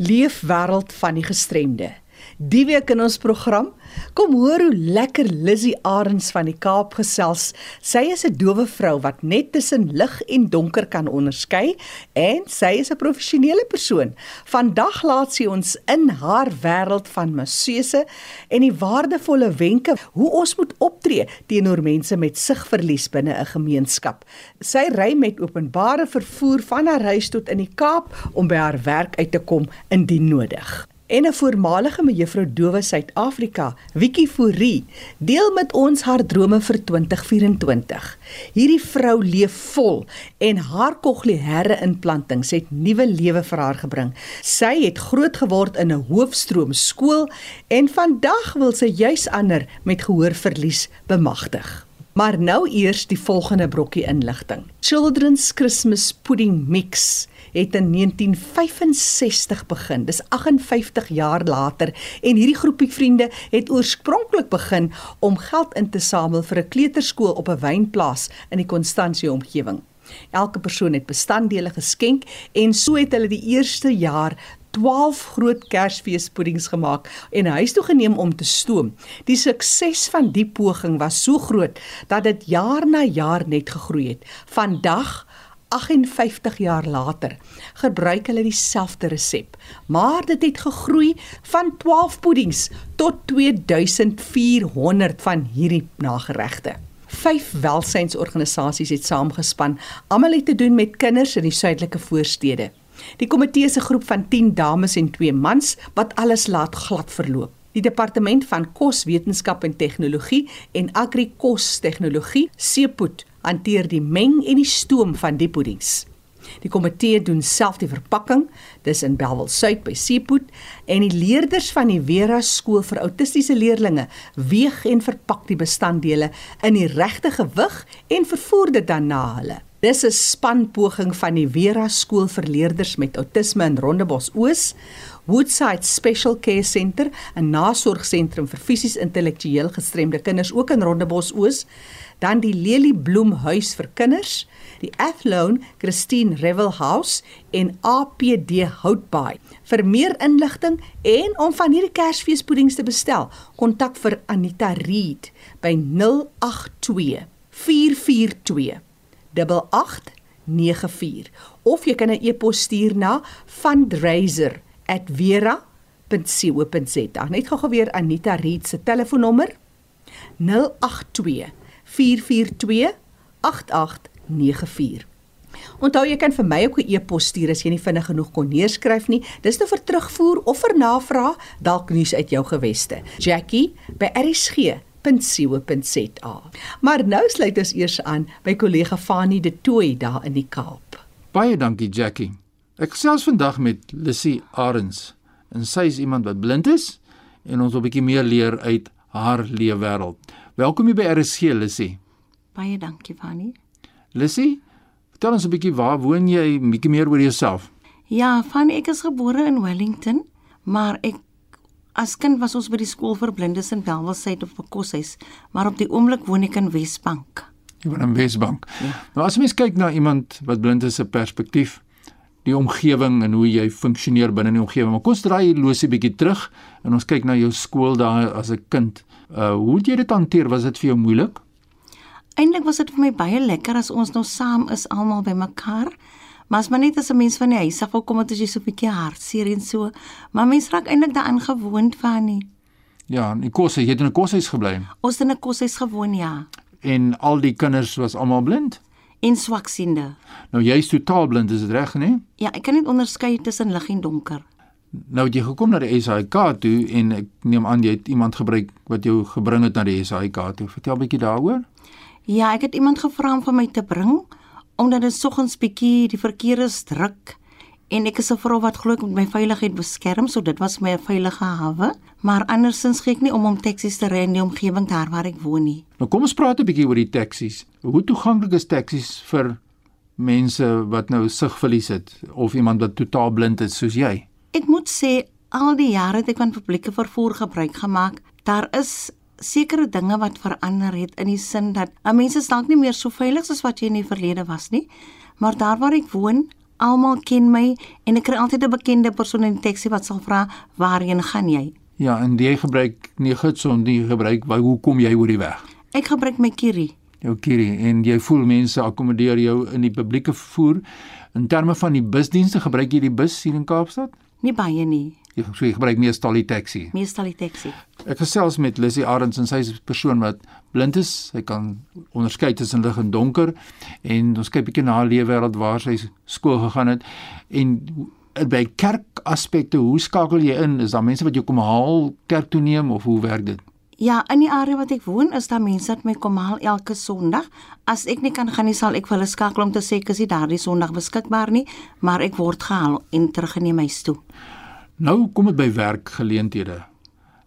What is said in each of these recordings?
Leefwêreld van die gestremde. Die week in ons program, kom hoor hoe lekker Lizzie Arends van die Kaap gesels. Sy is 'n dowe vrou wat net tussen lig en donker kan onderskei en sy is 'n professionele persoon. Vandag laat sy ons in haar wêreld van masseuse en die waardevolle wenke hoe ons moet optree teenoor mense met sigverlies binne 'n gemeenskap. Sy ry met openbare vervoer van haar huis tot in die Kaap om by haar werk uit te kom indien nodig en 'n voormalige mevrou Dowe Suid-Afrika, Wiki Fourie, deel met ons haar drome vir 2024. Hierdie vrou leef vol en haar kokleaire implantings het nuwe lewe vir haar gebring. Sy het groot geword in 'n hoofstroom skool en vandag wil sy juis ander met gehoorverlies bemagtig. Maar nou eers die volgende brokkie inligting. Children's Christmas Pudding Mix het in 1965 begin. Dis 58 jaar later en hierdie groepie vriende het oorspronklik begin om geld in te samel vir 'n kleuterskool op 'n wynplaas in die Konstansie omgewing. Elke persoon het bestanddele geskenk en so het hulle die eerste jaar 12 groot Kersfeespuddings gemaak en huis toe geneem om te stoom. Die sukses van die poging was so groot dat dit jaar na jaar net gegroei het. Vandag 58 jaar later gebruik hulle dieselfde resep, maar dit het gegroei van 12 puddings tot 2400 van hierdie nageregte. Vyf welsynsorganisasies het saamgespan, almal het te doen met kinders in die suidelike voorstede. Die komitee se groep van 10 dames en 2 mans wat alles laat glad verloop. Die departement van koswetenskap en tegnologie en agrikos tegnologie, Seepoet, hanteer die meng en die stoom van die puddings. Die komitee doen self die verpakking, dis in Belwel Suid by Seepoet en die leerders van die Vera skool vir autistiese leerdlinge weeg en verpak die bestanddele in die regte gewig en vervoer dit dan na hulle. Dis 'n spanpoging van die Vera skool vir leerders met autisme in Rondebos Oos, Woodside Special Care Center, 'n nasorgsentrum vir fisies intellektueel gestremde kinders ook in Rondebos Oos dan die Lelie Bloem huis vir kinders, die Athlone Christine Revel House en APD Houtbaai. Vir meer inligting en om van hierdie Kersfeespuddings te bestel, kontak vir Anita Reed by 082 442 8894 of jy kan 'n e-pos stuur na fundraiser@vera.co.za. Net gou weer Anita Reed se telefoonnommer 082 4428894. Onthou jy kan vir my ook 'n e-pos stuur as jy nie vinnig genoeg kon neerskryf nie. Dis nou vir terugvoer of vir navraag, dalk nuus uit jou geweste. Jackie by rsg.co.za. Maar nou sluit ons eers aan by kollega Fanie De Tooy daar in die Kaap. Baie dankie Jackie. Ek gesels vandag met Lissy Arends en sy is iemand wat blind is en ons wil 'n bietjie meer leer uit haar leefwêreld. Welkom hier by RSG Lissy. Baie dankie Fanny. Lissy, vertel ons 'n bietjie waar woon jy, bietjie meer oor jouself. Ja, Fanny, ek is gebore in Wellington, maar ek as kind was ons by die skool vir blindes in Welwelsheid op 'n koshuis, maar op die oomblik woon ek in Wesbank. Jy woon in Wesbank. Ja. Nou as mens kyk na iemand wat blind is se perspektief, die omgewing en hoe jy funksioneer binne die omgewing. Maar kom ons draai losie bietjie terug en ons kyk na jou skool daar as 'n kind. Uh hoe het jy dit hanteer? Was dit vir jou moeilik? Eintlik was dit vir my baie lekker as ons nou saam is almal bymekaar. Maar as maar net as 'n mens van die huis af kom het jy so 'n bietjie hartseer en so, maar mens raak eintlik daaraan gewoond van nie. Ja, in kos, jy het in 'n koshuis gebly. Ons het in 'n koshuis gewoon, ja. En al die kinders was almal blind? En swaksiende. Nou jy's totaal blind, is dit reg, nee? Ja, ek kan nie onderskei tussen lig en donker. Nou het jy gekom na die SAIK toe en ek neem aan jy het iemand gebruik wat jou gebring het na die SAIK toe. Vertel bietjie daaroor. Ja, ek het iemand gevra om vir my te bring omdat dit soggens bietjie die verkeer is druk en ek is 'n vrou wat glo ek moet my veiligheid beskerm, so dit was my 'n veilige hawe, maar andersins gee ek nie om om taksies te ry in die omgewing daar waar ek woon nie. Nou kom ons praat 'n bietjie oor die taksies. Hoe toeganklik is taksies vir mense wat nou sigverlies het of iemand wat totaal blind is soos jy? Ek moet sê al die jare het ek van publieke vervoer gebruik gemaak. Daar is sekere dinge wat verander het in die sin dat mense dalk nie meer so veilig soos wat jy in die verlede was nie. Maar daar waar ek woon, Almal ken my en ek kry altyd 'n bekende persoon in die taxi wat sal vra waarheen gaan jy? Ja, en jy gebruik nie gidson nie, gebruik waar hoe kom jy oor die weg? Ek gebruik my Kiri. Jou Kiri en jy voel mense akkommodeer jou in die publieke vervoer. In terme van die busdienste, gebruik jy die bus hier in Kaapstad? Nie baie nie, Jy so jy gebruik meestal die taxi. meestal die taxi. Ek gesels met Lissy Arends en sy is 'n persoon wat blind is. Sy kan onderskei tussen lig en donker en ons kyk bietjie na haar lewe wêreld waar sy skool gegaan het en by kerkaspekte, hoe skakel jy in? Is daar mense wat jou kom haal kerk toe neem of hoe werk dit? Ja, in die area wat ek woon, is daar mense wat my kom haal elke Sondag. As ek nie kan gaan nie, sal ek vir hulle skakel om te sê ek is nie daardie Sondag beskikbaar nie, maar ek word gehaal en teruggeneem huis toe. Nou kom dit by werkgeleenthede.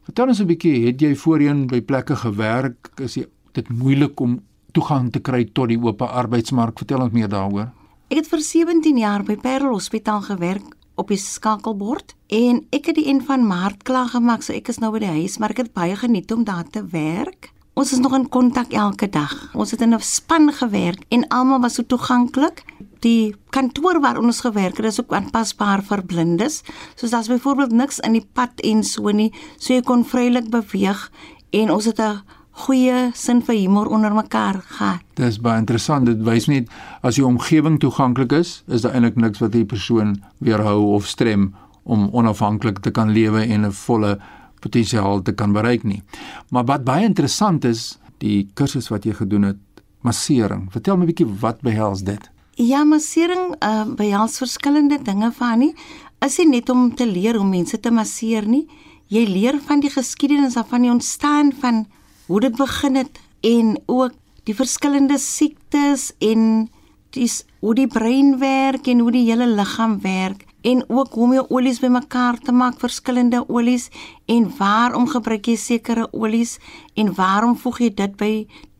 Vertel ons 'n bietjie, het jy voorheen by plekke gewerk? Is dit moeilik om toegang te kry tot die oop arbeidsmark? Vertel ons meer daaroor. Ek het vir 17 jaar by Parel Hospitaal gewerk op die skakelbord en ek het die een van Maart klaar gemaak, so ek is nou by die huis, maar ek het baie geniet om daar te werk. Ons is nog in kontak elke dag. Ons het in 'n span gewerk en almal was so toeganklik. Die kantoor waar ons gewerk het, is ook aanpasbaar vir blindes. Soos daar's byvoorbeeld niks in die pad en so nie, so jy kon vrylik beweeg en ons het 'n goeie sin vir humor onder mekaar gehad. Dis baie interessant. Dit wys net as jou omgewing toeganklik is, is daar eintlik niks wat 'n persoon weerhou of strem om onafhanklik te kan lewe en 'n volle potensiaal te kan bereik nie. Maar wat baie interessant is, die kursus wat jy gedoen het, massering. Vertel my 'n bietjie wat behels dit? Ja, massering uh, behels verskillende dinge van nie. Is nie net om te leer hoe mense te masseer nie. Jy leer van die geskiedenis van die ontstaan van hoe dit begin het en ook die verskillende siektes en dis hoe die brein werk en hoe die hele liggaam werk en ook hoe om jou olies bymekaar te maak, verskillende olies en waarom gebruik jy sekere olies en waarom voeg jy dit by?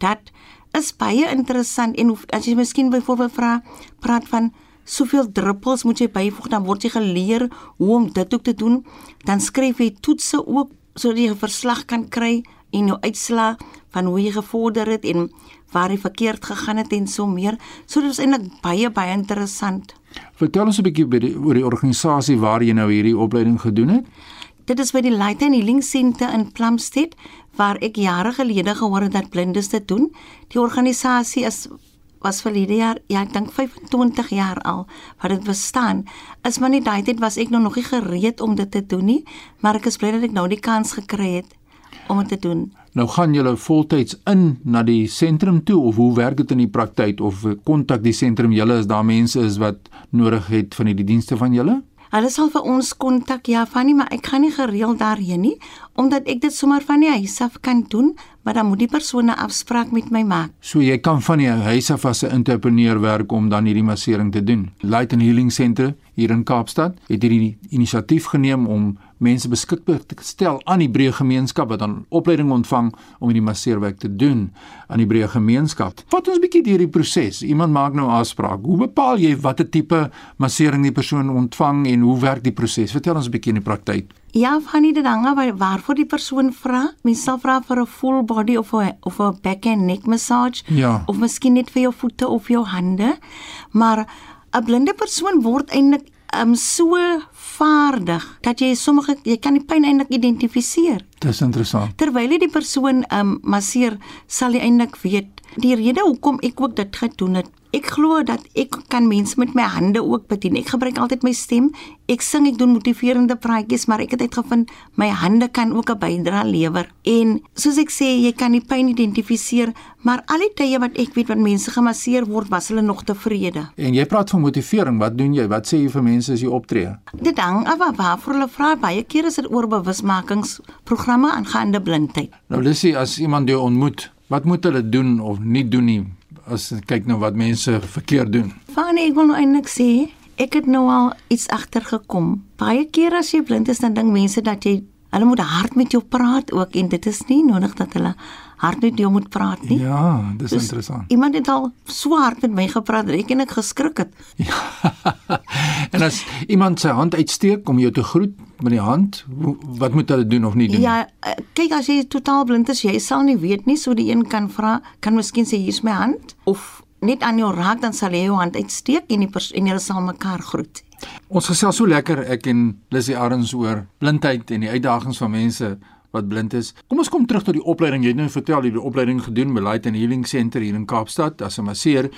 Dat is baie interessant en hoe, as jy miskien byvoorbeeld vra praat van soveel druppels moet jy byvoeg dan word jy geleer hoe om dit ook te doen. Dan skryf jy toetse ook sodat jy 'n verslag kan kry en jou uitslaa van hoe jy gevorder het en waar jy verkeerd gegaan het en so meer so dit is eintlik baie baie interessant Vertel ons 'n bietjie by die, oor die organisasie waar jy nou hierdie opleiding gedoen het. Dit is by die Light and Healing Centre in Plumstead waar ek jare gelede gehoor het dat blindes dit doen. Die organisasie is was verlede jaar, ja, ek dink 25 jaar al wat dit bestaan. Is maar nie daai tyd was ek nou nog nie gereed om dit te doen nie, maar ek is bly dat ek nou die kans gekry het om dit te doen. Nou gaan julle voltyds in na die sentrum toe of hoe werk dit in die praktyk of kontak die sentrum julle as daar mense is wat nodig het van die dienste van julle? Hulle sal vir ons kontak ja van nie, maar ek gaan nie gereeld daarheen nie omdat ek dit sommer van die huis af kan doen, maar dan moet die persoon 'n afspraak met my maak. So jy kan van die huis af as 'n entrepreneur werk om dan hierdie massering te doen. Light and Healing Centre hier in Kaapstad het hierdie inisiatief geneem om mense beskikbaar te stel aan die breë gemeenskap wat dan opleiding ontvang om hierdie masseerwerk te doen aan die breë gemeenskap. Vat ons 'n bietjie deur die proses. Iemand maak nou aanspraak. Hoe bepaal jy watter tipe massering die persoon ontvang en hoe werk die proses? Vertel ons 'n bietjie in die praktyk. Ja, van die dinge waar waarvoor die persoon vra. Mens sal vra vir 'n full body of 'n of 'n back and neck massage Ja. of miskien net vir jou voete of jou hande. Maar 'n blinde persoon word eintlik um, so vaardig dat jy sommige jy kan die pyn eintlik identifiseer. Dis interessant. Terwyl jy die persoon um, masseer, sal jy eintlik weet die rede hoekom ek ook dit gedoen het. Ek glo dat ek kan mense met my hande ook bedien. Ek gebruik altyd my stem. Ek sing, ek doen motiverende praatjies, maar ek het uitgevind my hande kan ook 'n bydrae lewer. En soos ek sê, jy kan die pyn identifiseer, maar al die tye wat ek weet wat mense gemasseer word, was hulle nog tevrede. En jy praat van motivering. Wat doen jy? Wat sê jy vir mense as jy optree? Dit hang af waar waarvoor hulle vra. Baie kere is dit oor bewusmakingsprogramme aangaande blindheid. Nou Lissy, as iemand jou ontmoet, wat moet hulle doen of nie doen nie as kyk nou wat mense verkeerd doen? Van ek wil nou eintlik sê, ek het nou al iets agtergekom. Baie kere as jy blind is, dan dink mense dat jy hulle moet hard met jou praat ook en dit is nie nodig dat hulle hard met jou moet praat nie. Ja, dis Dus interessant. Iemand het al so hard met my gepraat dat ek en ek geskrik het. en as iemand sy hand uitsteek om jou te groet met die hand, wat moet hulle doen of nie doen? Ja, eh, kyk as jy totaal blind is, jy sal nie weet nie, so die een kan vra, kan miskien sê hier's my hand of net aan jou raak dan sal jy jou hand uitsteek en die en julle sal mekaar groet. Ons gesels so lekker ek en Lissy Arends oor blindheid en die uitdagings van mense wat blind is. Kom ons kom terug tot die opleiding. Jy het nou vertel jy het die opleiding gedoen by Light and Healing Center hier in Kaapstad as 'n masseur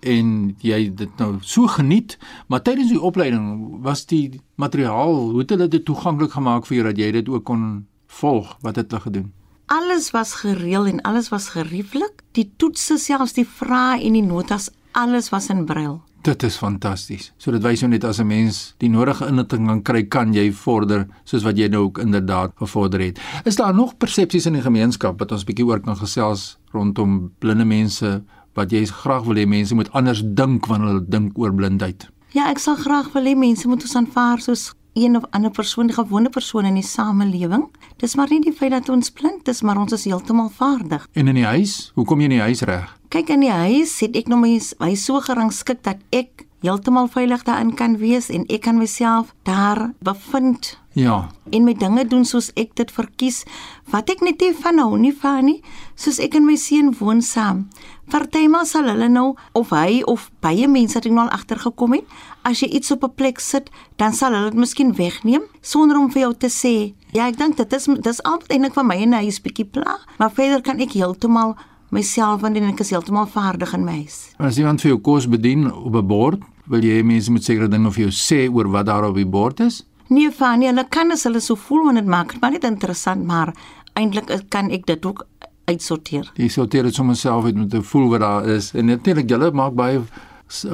en jy het dit nou so geniet, maar tydens die opleiding was die materiaal, hoe het hulle dit toeganklik gemaak vir jou dat jy dit ook kon volg? Wat het hulle gedoen? Alles was gereël en alles was gerieflik. Die toetse, selfs die vrae en die notas, alles was in brail. Dit is fantasties. So dit wys jou net as 'n mens die nodige inligting kan kry, kan jy vorder soos wat jy nou ook inderdaad gevorder het. Is daar nog persepsies in die gemeenskap wat ons bietjie oor kan gesels rondom blinde mense wat jy graag wil hê mense moet anders dink wanneer hulle dink oor blindheid? Ja, ek sal graag wil hê mense moet ons aanvaar soos een of ander persoon, 'n gewone persoon in die samelewing. Dis maar nie die feit dat ons blind is, maar ons is heeltemal vaardig. En in die huis, hoe kom jy in die huis reg? Kyk in die huis, het ek nog my hy so gerangskik dat ek heeltemal veilig daarin kan wees en ek kan myself daar bevind Ja, en my dinge doen soos ek dit verkies wat ek net nie van hou nie van nie soos ek en my seun woon saam partymal sal hulle nou of hy of baie mense het ek nou al agtergekom het as jy iets op 'n plek sit dan sal hulle dit miskien wegneem sonder om vir jou te sê ja ek dink dit is dis altyd eintlik van my en hy is bietjie pla maar verder kan ek heeltemal myself want ek is heeltemal vaardig in my huis as iemand vir jou kos bedien op 'n bord, wil jy mense moet sekere dinge vir jou sê oor wat daar op die bord is? Nee, Fanny, hulle kan as hulle so voel want dit maak dit maar net interessant, maar eintlik kan ek dit ook uitsorteer. Jy sorteer dit sommer self uit met te voel wat daar is. En natuurlik julle maak baie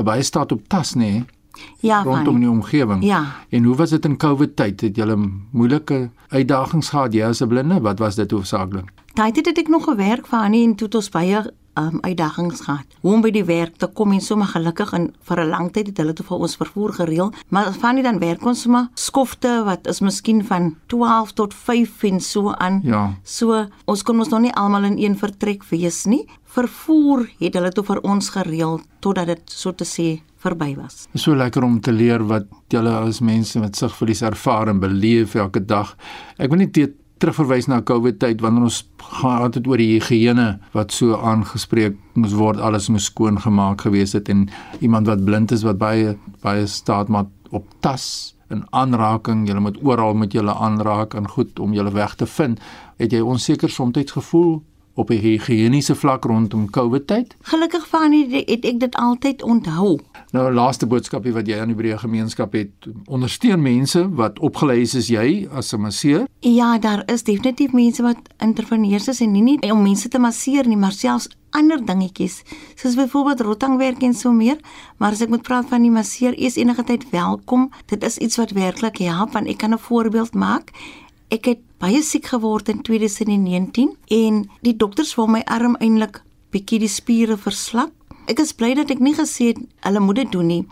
baie staat op tas nê nee, Ja, rondom die omgewing. Ja. En hoe was dit in COVID tyd? Het julle moeilike uitdagings gehad jy as 'n blinde? Wat was dit hoofsaaklik? Tyd het ek nog gewerk vir Annie en toe het ons baie um, uitdagings gehad. Hoe om by die werk te kom en sommer gelukkig en vir 'n lang tyd het hulle toe vir ons vervoer gereël, maar Fanny dan werk ons sommer skofte wat is miskien van 12 tot 5 en so aan. Ja. So ons kon ons nog nie almal in een vertrek wees nie. Vervoer het hulle toe vir ons gereël totdat dit so te sê verby was. Is so lekker om te leer wat julle as mense met sigverlies ervaar en beleef elke dag. Ek wil net dit terugverwys na COVID tyd wanneer ons gehad het oor die higiëne wat so aangespreek moes word, alles moes skoon gemaak gewees het en iemand wat blind is wat baie baie staat maar op tas en aanraking, jy moet oral met julle aanraak en goed om julle weg te vind. Het jy onseker soms gevoel op 'n higiëniese vlak rondom COVID tyd? Gelukkig Fanny het ek dit altyd onthou. Nou laaste boodskapie wat jy aan die breë gemeenskap het, ondersteun mense wat opgelei is as jy as 'n masseur. Ja, daar is definitief mense wat interveneers is en nie net om mense te masseer nie, maar selfs ander dingetjies, soos byvoorbeeld rotangwerk en so meer. Maar as ek moet praat van die masseer, is enige tyd welkom. Dit is iets wat werklik help want ek kan 'n voorbeeld maak. Ek het baie siek geword in 2019 en die dokters wou my arm eintlik bietjie die spiere verslap. Ek is bly dat ek nie gesê het hulle moet dit doen nie,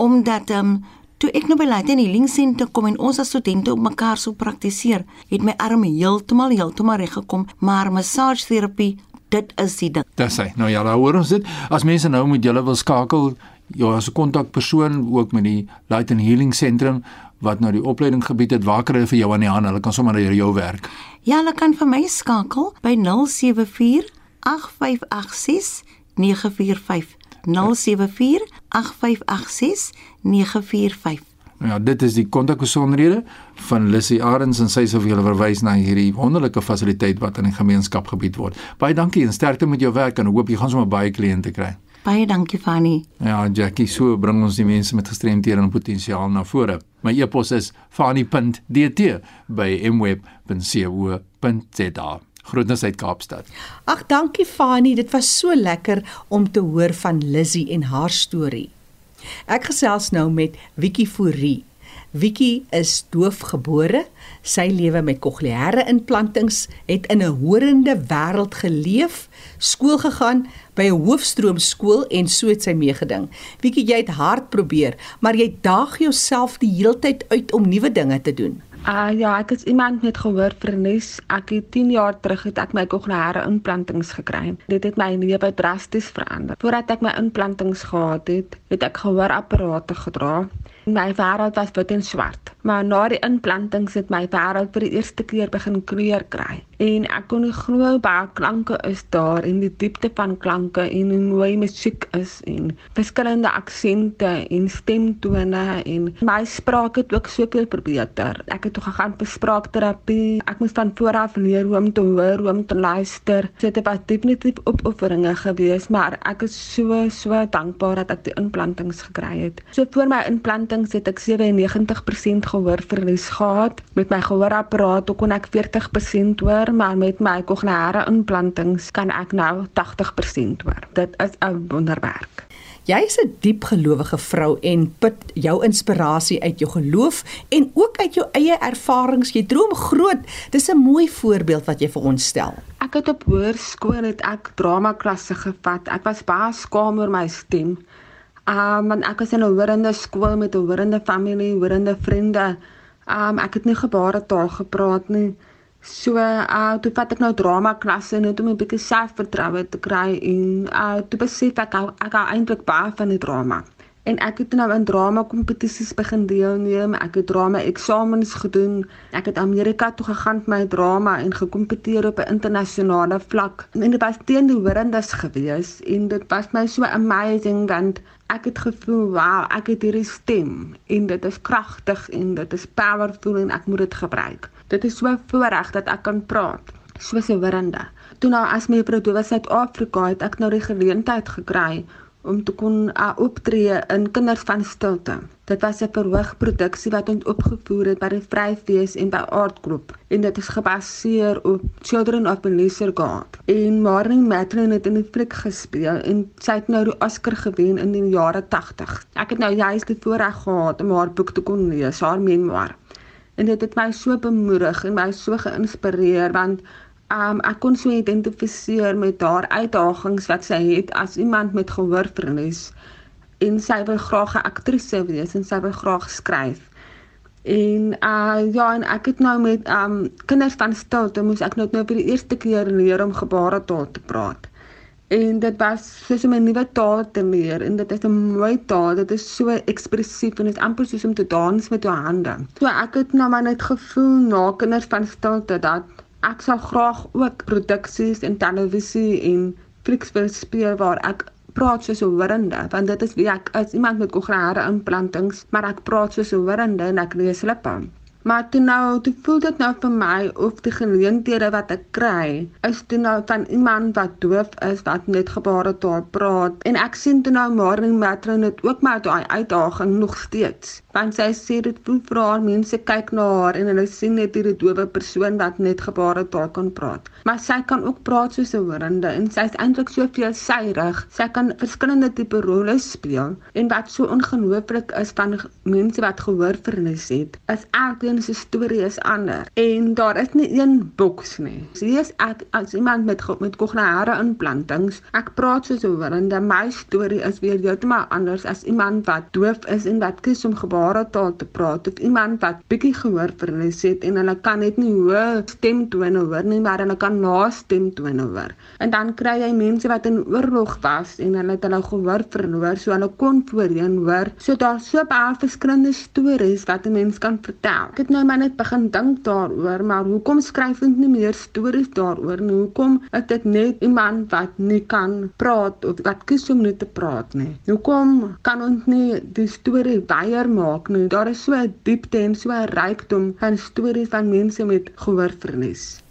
omdat ehm um, toe ek nou by Light and Healing Center kom en ons as studente op mekaar so praktiseer, het my arm heeltemal heeltemal reg gekom, maar massageterapie, dit is die ding. Dis hy. Nou ja, daar hoor ons dit. As mense nou met julle wil skakel, ja, as 'n kontakpersoon ook met die Light and Healing Sentrum wat nou die opleiding gebied het, waar kry hulle vir jou aan die hand? Hulle kan sommer na jou werk. Ja, hulle kan vir my skakel by 074 8586 945. 074 8586 945. Nou Ja, dit is die kontakbesonderhede van Lissy Arends en sy sal vir julle verwys na hierdie wonderlike fasiliteit wat in die gemeenskap gebied word. Baie dankie en sterkte met jou werk en hoop jy gaan sommer baie kliënte kry. Baie dankie Fanny. Ja, Jackie, so bring ons die mense met gestremthede en potensiaal na vore. My e-pos is fani.dt by mweb.co.za. Groetnis uit Kaapstad. Ag, dankie Fani, dit was so lekker om te hoor van Lizzie en haar storie. Ek gesels nou met Wiki Fourie. Wiki is doofgebore. Sy lewe met kokleaire implantings, het in 'n horende wêreld geleef, skool gegaan by 'n hoofstroomskool en so het sy meegeding. Wiki, jy het hard probeer, maar jy daag jouself die heeltyd uit om nuwe dinge te doen. Uh ja, ek is iemand met gehoorverlies. Ek het 10 jaar terug het ek my kokleaire implantings gekry. Dit het my lewe drasties verander. Voordat ek my implantings gehad het, het ek gehoorapparate gedra. My wêreld was wit en swart. Maar na die implantings het my wêreld vir die eerste keer begin kleur kry en ek kon glo baie klanke is daar en die diepte van klanke en hoe mooi musiek is en verskillende aksente en stemtone en my spraak het ook soveel verbeter. Ek het toe gegaan vir spraakterapie. Ek moes van voor af leer hoe om te hoor, hoe om te luister. Dit het baie definitief opofferinge gewees, maar ek is so so dankbaar dat ek die implantings gekry het. So voor my implantings het ek 97% gehoorverlies gehad. Met my gehoorapparaat kon ek 40% hoor hoor, maar met my kognare implantings kan ek nou 80% hoor. Dit is 'n wonderwerk. Jy is 'n diep gelowige vrou en put jou inspirasie uit jou geloof en ook uit jou eie ervarings. Jy droom groot. Dis 'n mooi voorbeeld wat jy vir ons stel. Ek het op hoërskool het ek dramaklasse gevat. Ek was baie skaam oor my stem. Um want ek was in 'n hoorende skool met 'n hoorende familie, hoorende vriende. Um ek het nie gebaretaal gepraat nie. So, uh toe vat ek nou drama klasse net om 'n bietjie selfvertroue te kry en uh toe besef ek ek hou eintlik baie van die drama. En ek het nou in drama kompetisies begin deelneem. Ek het drama eksamens gedoen. Ek het Amerika toe gegaan met my drama en gekompeteer op 'n internasionale vlak. En dit was teen die hoorendes gewees en dit was my so amazing want ek het gevoel, wow, ek het hierdie stem en dit is kragtig en dit is powerful en ek moet dit gebruik. Dit is so voorreg dat ek kan praat, soos 'n wirende. Toe nou as my was in Suid-Afrika, het ek nou die geleentheid gekry om te kon uh, optree in Kinders van Stilte. Dit was 'n verhoogproduksie wat ons opgevoer het by die Vryfees en by Group en dit is gebaseer op Children of Melissa God. En Marnie Matlin het in die fliek gespeel en sy het nou die Oscar gewen in die jare 80. Ek het nou juist die voorreg gehad om haar boek te kon lees, haar memoir en dit het my so bemoedig en my so geïnspireer want um, ek kon so identifiseer met haar uitdagings wat sy het as iemand met gehoorverlies en sy wil graag 'n aktrise wees en sy wil graag skryf. En uh ja, en ek het nou met um kinders van stilte moes ek nou nou vir die eerste keer leer om gebaretaal te praat en dit was soos om 'n nuwe taal te leer en dit is 'n mooi taal. Dit is so ekspressief en dit amper soos om te dans met jou hande. So ek het nou maar net gevoel na kinders van stilte dat ek sou graag ook produksies en televisie en flieks wil speel waar ek praat soos 'n hoorende want dit is wie ek is. Iemand met kognare implantings maar ek praat soos 'n hoorende en ek lees lippe Maar toe nou, toe voel dit nou vir my of die geleenthede wat ek kry, is toe nou van iemand wat doof is wat net gebaretaal praat. En ek sien toe nou Marlene Matron het ook maar daai uitdaging nog steeds. Want sy sê dit voel vir haar mense kyk na haar en hulle sien net hierdie dowe persoon wat net gebaretaal kan praat. Maar sy kan ook praat soos 'n hoorende en sy is eintlik so veelsidig. Sy kan verskillende tipe rolle speel en wat so ongelooflik is van mense wat gehoorverlies het, is elke elkeen se storie is anders en daar is nie een boks nie. Is ek as iemand met met kognare implantings. Ek praat soos 'n hoorende. My storie is weer heeltemal anders as iemand wat doof is en wat kies om gebaretaal te praat of iemand wat bietjie gehoor verlies het en hulle kan net nie hoë stemtone hoor nie, maar hulle kan na stemtone hoor. En dan kry jy mense wat in oorlog was en hulle het hulle gehoor verloor, so hulle kon voorheen hoor. So daar's so baie verskillende stories wat 'n mens kan vertel. Ek het nou maar net begin dink daaroor, maar hoekom skryf ons nie meer stories daaroor nie? Hoekom is dit net iemand wat nie kan praat of wat kies om nie te praat nie? Hoekom kan ons nie die storie weier maak nie? Daar is so 'n diepte en so 'n rykdom van stories van mense met gehoorverlies.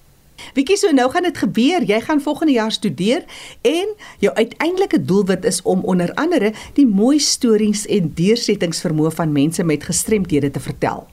Wiekie so nou gaan dit gebeur. Jy gaan volgende jaar studeer en jou uiteindelike doelwit is om onder andere die mooi stories en deursettingsvermoë van mense met gestremthede te vertel.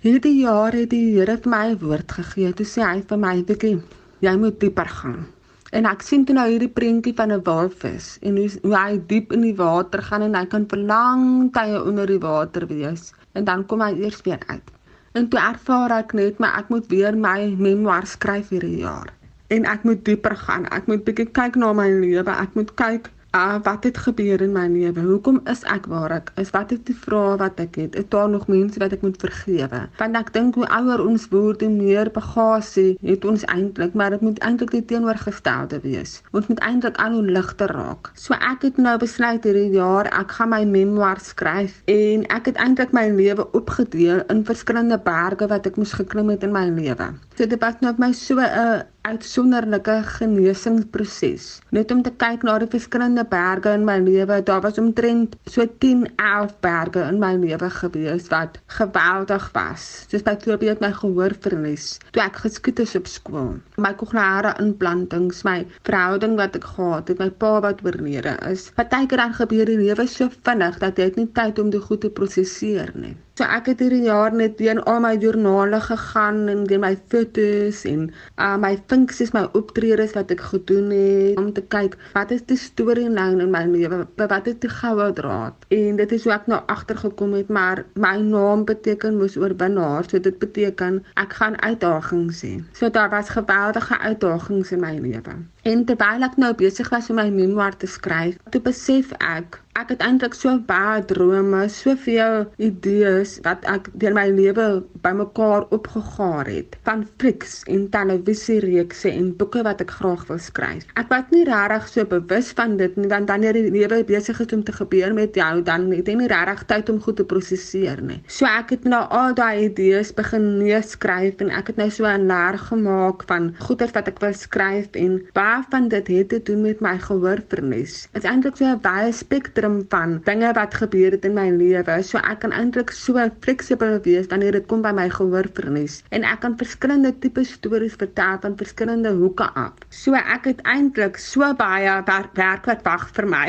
Hierdie jaar het die Here vir my 'n woord gegee. Toe sê hy vir my, "Dikkie, jy moet dieper gaan." En ek sien toe nou hierdie prentjie van 'n walvis en hoe, hoe hy diep in die water gaan en hy kan vir lang tye onder die water wees en dan kom hy eers weer uit. En toe ervaar ek net maar ek moet weer my memoir skryf hierdie jaar. En ek moet dieper gaan. Ek moet bietjie kyk na my lewe. Ek moet kyk uh, wat het gebeur in my lewe? Hoekom is ek waar ek is? Wat het die vrae wat ek het? Is daar nog mense wat ek moet vergewe? Want ek dink hoe ouer ons word, hoe meer bagasie het ons eintlik, maar dit moet eintlik die teenoorgestelde wees. Ons moet eintlik al hoe ligter raak. So ek het nou besluit hierdie jaar ek gaan my memoir skryf en ek het eintlik my lewe opgedeel in verskillende berge wat ek moes geklim het in my lewe. So dit was nou vir my so 'n uitsonderlike genesingsproses. Net om te kyk na die verskillende berge in my lewe, daar was omtrent so 10, 11 berge in my lewe gewees wat geweldig was. Soos byvoorbeeld my gehoorverlies toe ek geskiet is op skool. My kognare implantings, my verhouding wat ek gehad het, my pa wat oorlede is. Partykeer dan gebeur die lewe so vinnig dat jy nie tyd om dit goed te prosesseer nie. So ek het hierdie jaar net deur al my joernale gegaan en deur my fotos en uh, my funksies, my optredes wat ek gedoen het om te kyk wat is die storielyn in my lewe, wat is die goue draad. En dit is hoe ek nou agtergekom het, maar my naam beteken mos oorwinnaar, so dit beteken ek gaan uitdagings hê. So daar was geweldige uitdagings in my lewe. En terwyl ek nou besig was om my memoir te skryf, toe besef ek ek het eintlik so baie drome, soveel idees wat ek deur my lewe bymekaar opgegaar het van flieks en televisiereekse en boeke wat ek graag wil skryf. Ek was nie regtig so bewus van dit nie want wanneer die lewe besig is om te gebeur met jou, dan het jy nie regtig tyd om goed te prosesseer nie. So ek het nou al daai idees begin neerskryf en ek het nou so 'n leer gemaak van goeders wat ek wil skryf en baie van dit het te doen met my gehoorverlies. Dit is eintlik so 'n baie spektrum van dinge wat gebeur het in my lewe. So ek kan eintlik so fleksibel wees wanneer dit kom by my gehoorverlies en ek kan verskillende tipe stories vertel van verskillende hoeke af. So ek het eintlik so baie werk, werk wat wag vir my.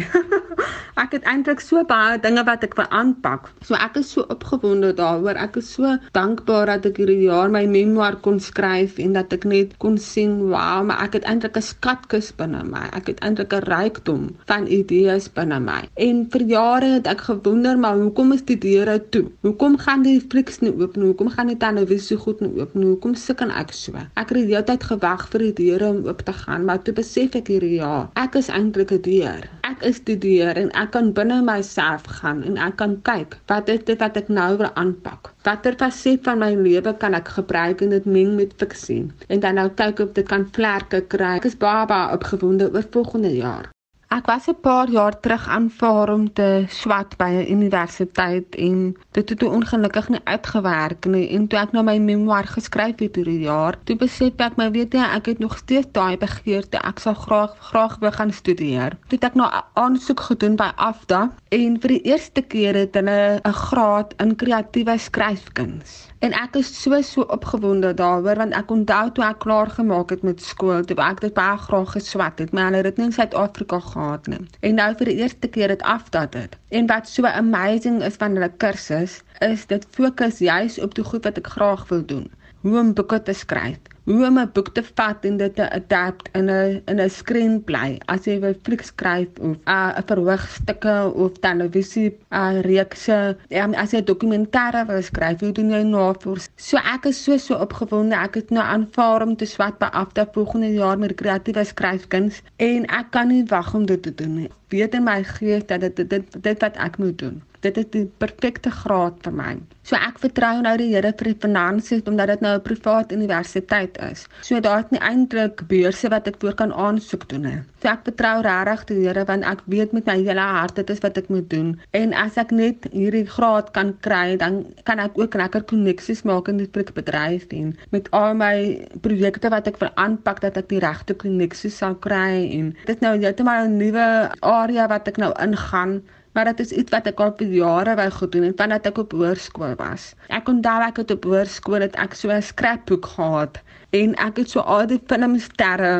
ek het eintlik so baie dinge wat ek wil aanpak. So ek is so opgewonde daaroor. Ek is so dankbaar dat ek hierdie jaar my memoir kon skryf en dat ek net kon sien, wow, maar ek het eintlik 'n skatkis binne my. Ek het eintlik 'n rykdom van idees binne my. En vir jare het ek gewonder maar hoekom is die deure toe? Hoekom gaan die flieks nie oop nie? Hoekom gaan die televisie goed nie oop nie? Hoekom sukkel ek so? Ek het die hele tyd gewag vir die deure om oop te gaan, maar toe besef ek hierdie jaar, ek is eintlik 'n deur. Is die deur en ek kan binne myself gaan en ek kan kyk wat is dit wat ek nou wil aanpak? Watter faset van my lewe kan ek gebruik en dit meng met fiksie? En dan nou kyk of dit kan vlerke kry. Ek is baie opgewonde oor volgende jaar. Ek was 'n paar jaar terug aanvaar om te swat by 'n universiteit en dit het toe ongelukkig nie uitgewerk nie en toe ek nou my memoir geskryf het oor die jaar, toe besef ek my weet jy ek het nog steeds daai begeerte ek sal graag graag wil gaan studeer. Toe het ek nou aansoek gedoen by AFDA en vir die eerste keer het hulle 'n graad in kreatiewe skryfkuns. En ek is so so opgewonde daaroor want ek onthou toe ek klaar gemaak het met skool, toe ek dit baie graag geswat het, maar hulle het dit nie in Suid-Afrika gehad nie. En nou vir die eerste keer het afdat dit. En wat so amazing is van hulle kursus, is dit fokus juis op die goed wat ek graag wil doen. Hoe om boeke te skryf hoe om 'n boek te vat en dit te adapt in 'n in 'n screenplay as jy 'n fliek skryf of 'n uh, verhoogstukke of televisie uh, reekse um, as jy dokumentêre wil skryf hoe doen jy navors? So ek is so so opgewonde. Ek het nou aanvaar om te swat by afda volgende jaar met kreatiewe skryfkuns en ek kan nie wag om dit te doen nie weet in my gees dat dit dit dit wat ek moet doen dit is die perfekte graad vir my. So ek vertrou nou die Here vir die finansies omdat dit nou 'n privaat universiteit is. So daar is nie eintlik beurse wat ek voor kan aansoek doen nie. So ek vertrou regtig die Here want ek weet met my hele hart dit is wat ek moet doen. En as ek net hierdie graad kan kry, dan kan ek ook lekker koneksies maak in die bedryf en met al my projekte wat ek wil aanpak dat ek die regte koneksies sal kry en dit nou net 'n nuwe area wat ek nou ingaan maar dit is iets wat ek al vir jare wou gedoen het vandat ek op hoërskool was. Ek onthou ek het op hoërskool het ek so 'n scrapbook gehad en ek het so al die filmsterre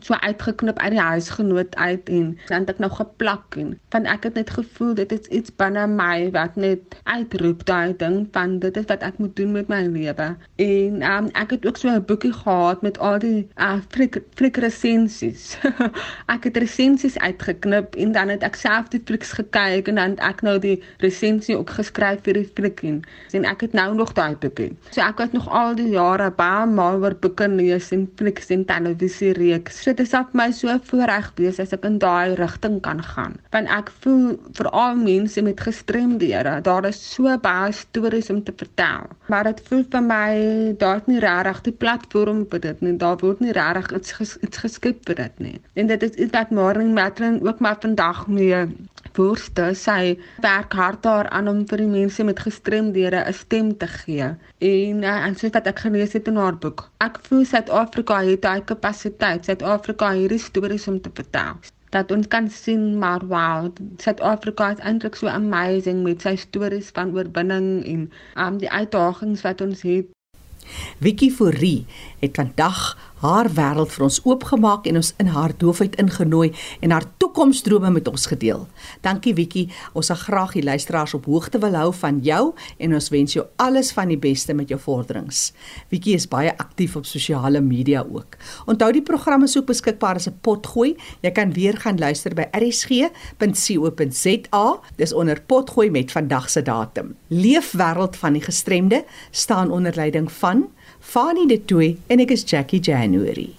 so uitgeknip uit die huisgenoot uit en dan het ek nou geplak en van ek het net gevoel dit is iets binne my wat net uitroep daai ding van dit is wat ek moet doen met my lewe en um, ek het ook so 'n boekie gehad met al die uh, flik flik resensies ek het resensies uitgeknip en dan het ek self die fliks gekyk en dan ek nou die resensie ook geskryf vir die flikkie. En ek het nou nog daai boekie. So ek het nog al die jare baie maal oor boeke lees en flieks en televisie reeks. So dit sal my so voorreg wees as ek in daai rigting kan gaan. Want ek voel veral mense met gestremdhede, daar is so baie stories om te vertel. Maar dit voel vir my daar's nie regtig die platform vir dit nie. Daar word nie regtig iets, ges, iets geskep vir dit nie. En dit is iets wat Marlene Matlin ook maar vandag mee voorste sy werk hard daaraan om vir die mense met gestremdhede 'n stem te gee. En uh, en soos wat ek gelees het in haar boek, ek voel Suid-Afrika het daai kapasiteit. Suid-Afrika het hierdie stories om te vertel dat ons kan sien maar wow Suid-Afrika is eintlik so amazing met sy stories van oorwinning en um die uitdagings wat ons het Vicky Fourie het vandag haar wêreld vir ons oopgemaak en ons in haar doofheid ingenooi en haar toekomsdrome met ons gedeel. Dankie Vicky, ons sal graag die luisteraars op hoogte wil hou van jou en ons wens jou alles van die beste met jou vorderings. Vicky is baie aktief op sosiale media ook. Onthou die program is ook beskikbaar as 'n potgooi. Jy kan weer gaan luister by rsg.co.za. Dis onder potgooi met vandag se datum. Leefwêreld van die gestremde staan onder leiding van Fanie De Tooy en ek is Jackie January.